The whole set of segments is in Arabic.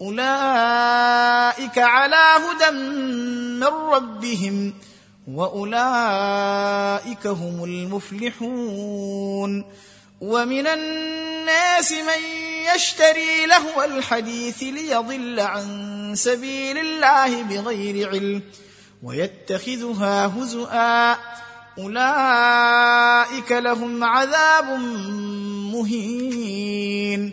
أولئك على هدى من ربهم وأولئك هم المفلحون ومن الناس من يشتري لهو الحديث ليضل عن سبيل الله بغير علم ويتخذها هزؤا أولئك لهم عذاب مهين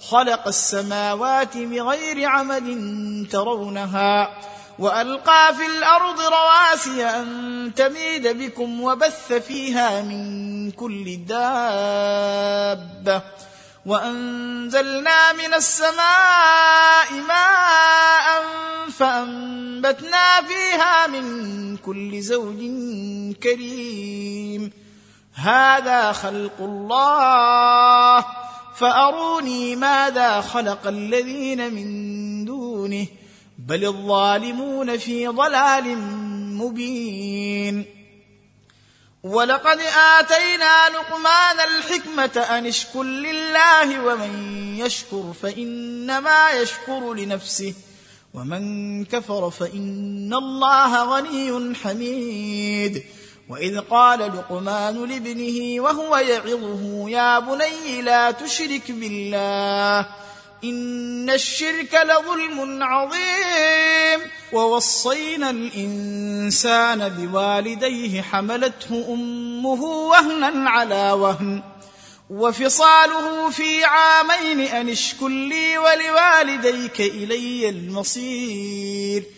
خلق السماوات بغير عمد ترونها وألقى في الأرض رواسي أن تميد بكم وبث فيها من كل دابة وأنزلنا من السماء ماء فأنبتنا فيها من كل زوج كريم. هذا خلق الله. فأروني ماذا خلق الذين من دونه بل الظالمون في ضلال مبين. ولقد آتينا لقمان الحكمة أن اشكر لله ومن يشكر فإنما يشكر لنفسه ومن كفر فإن الله غني حميد. وإذ قال لقمان لابنه وهو يعظه يا بني لا تشرك بالله إن الشرك لظلم عظيم. ووصينا الإنسان بوالديه حملته أمه وهنا على وهن. وفصاله في عامين أن اشكر لي ولوالديك إلي المصير.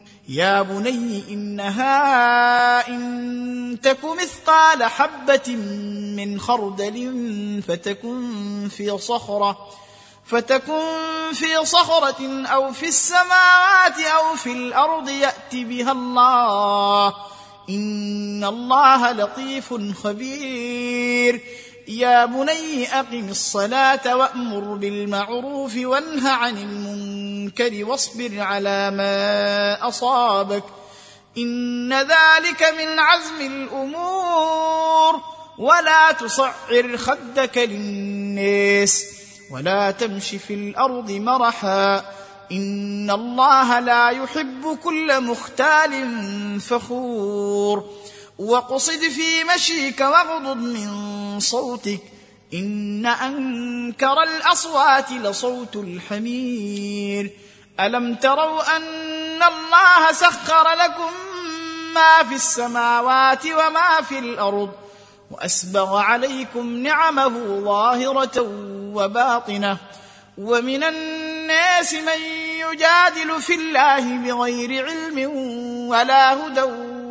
يا بني انها ان تك مثقال حبه من خردل فتكن في صخره فتكن في صخرة أو في السماوات أو في الأرض يأت بها الله إن الله لطيف خبير يا بني أقم الصلاة وأمر بالمعروف وانه عن المنكر واصبر على ما أصابك. إن ذلك من عزم الأمور. ولا تصعر خدك للناس. ولا تمش في الأرض مرحا. إن الله لا يحب كل مختال فخور. وقصد في مشيك واغضض من صوتك. إن أنكر الأصوات لصوت الحمير. ألم تروا أن الله سخر لكم ما في السماوات وما في الأرض وأسبغ عليكم نعمه ظاهرة وباطنة. ومن الناس من يجادل في الله بغير علم ولا هدى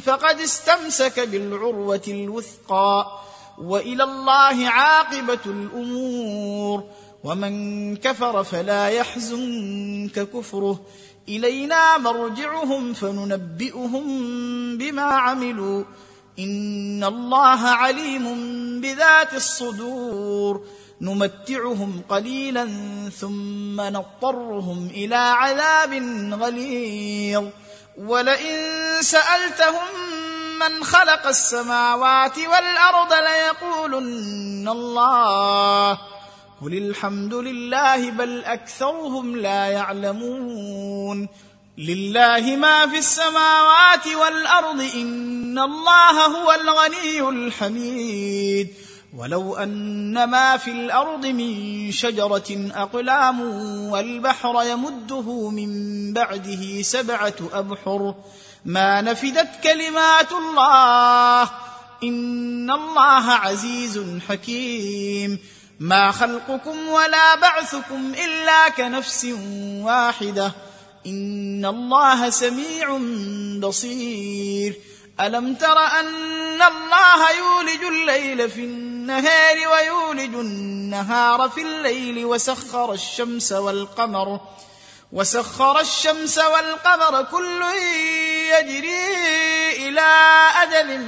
فقد استمسك بالعروة الوثقى وإلى الله عاقبة الأمور. ومن كفر فلا يحزنك كفره. إلينا مرجعهم فننبئهم بما عملوا. إن الله عليم بذات الصدور. نمتعهم قليلا ثم نضطرهم إلى عذاب غليظ. ولئن سألتهم من خلق السماوات والأرض ليقولن الله. قل الحمد لله بل أكثرهم لا يعلمون. لله ما في السماوات والأرض إن الله هو الغني الحميد. ولو أن ما في الأرض من شجرة أقلام والبحر يمده من بعده سبعة أبحر. ما نفدت كلمات الله. إن الله عزيز حكيم. ما خلقكم ولا بعثكم إلا كنفس واحدة. إن الله سميع بصير. ألم تر أن الله يولج الليل في النهار ويولج النهار في الليل وسخر الشمس والقمر؟ وسخر الشمس والقمر كل يجري إلى أجل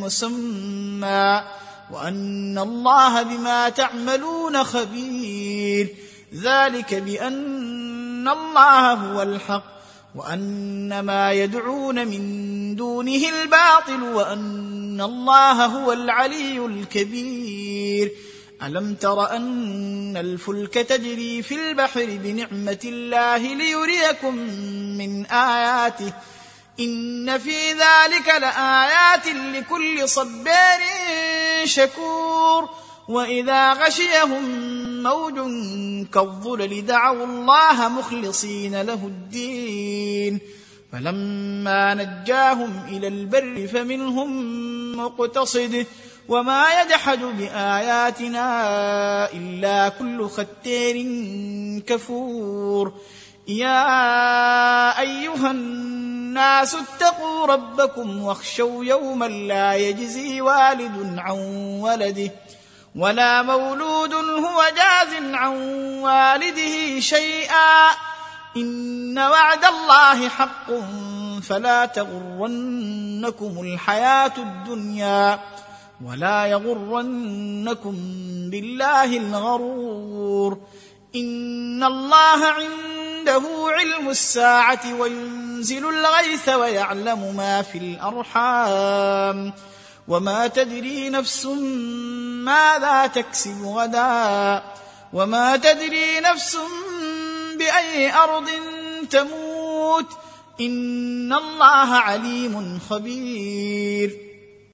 مسمى وأن الله بما تعملون خبير ذلك بأن الله هو الحق وأن ما يدعون من دونه الباطل وأن الله هو العلي الكبير ألم تر أن الفلك تجري في البحر بنعمة الله ليريكم من آياته؟ إن في ذلك لآيات لكل صبار شكور. وإذا غشيهم موج كالظلل دعوا الله مخلصين له الدين. فلما نجاهم إلى البر فمنهم مقتصد. وما يجحد بآياتنا إلا كل ختير كفور. يا أيها الناس اتقوا ربكم واخشوا يوما لا يجزي والد عن ولده ولا مولود هو جاز عن والده شيئا. إن وعد الله حق فلا تغرنكم الحياة الدنيا. ولا يغرنكم بالله الغرور. إن الله عنده علم الساعة وينزل الغيث ويعلم ما في الأرحام. وما تدري نفس ماذا تكسب غدا. وما تدري نفس بأي أرض تموت. إن الله عليم خبير.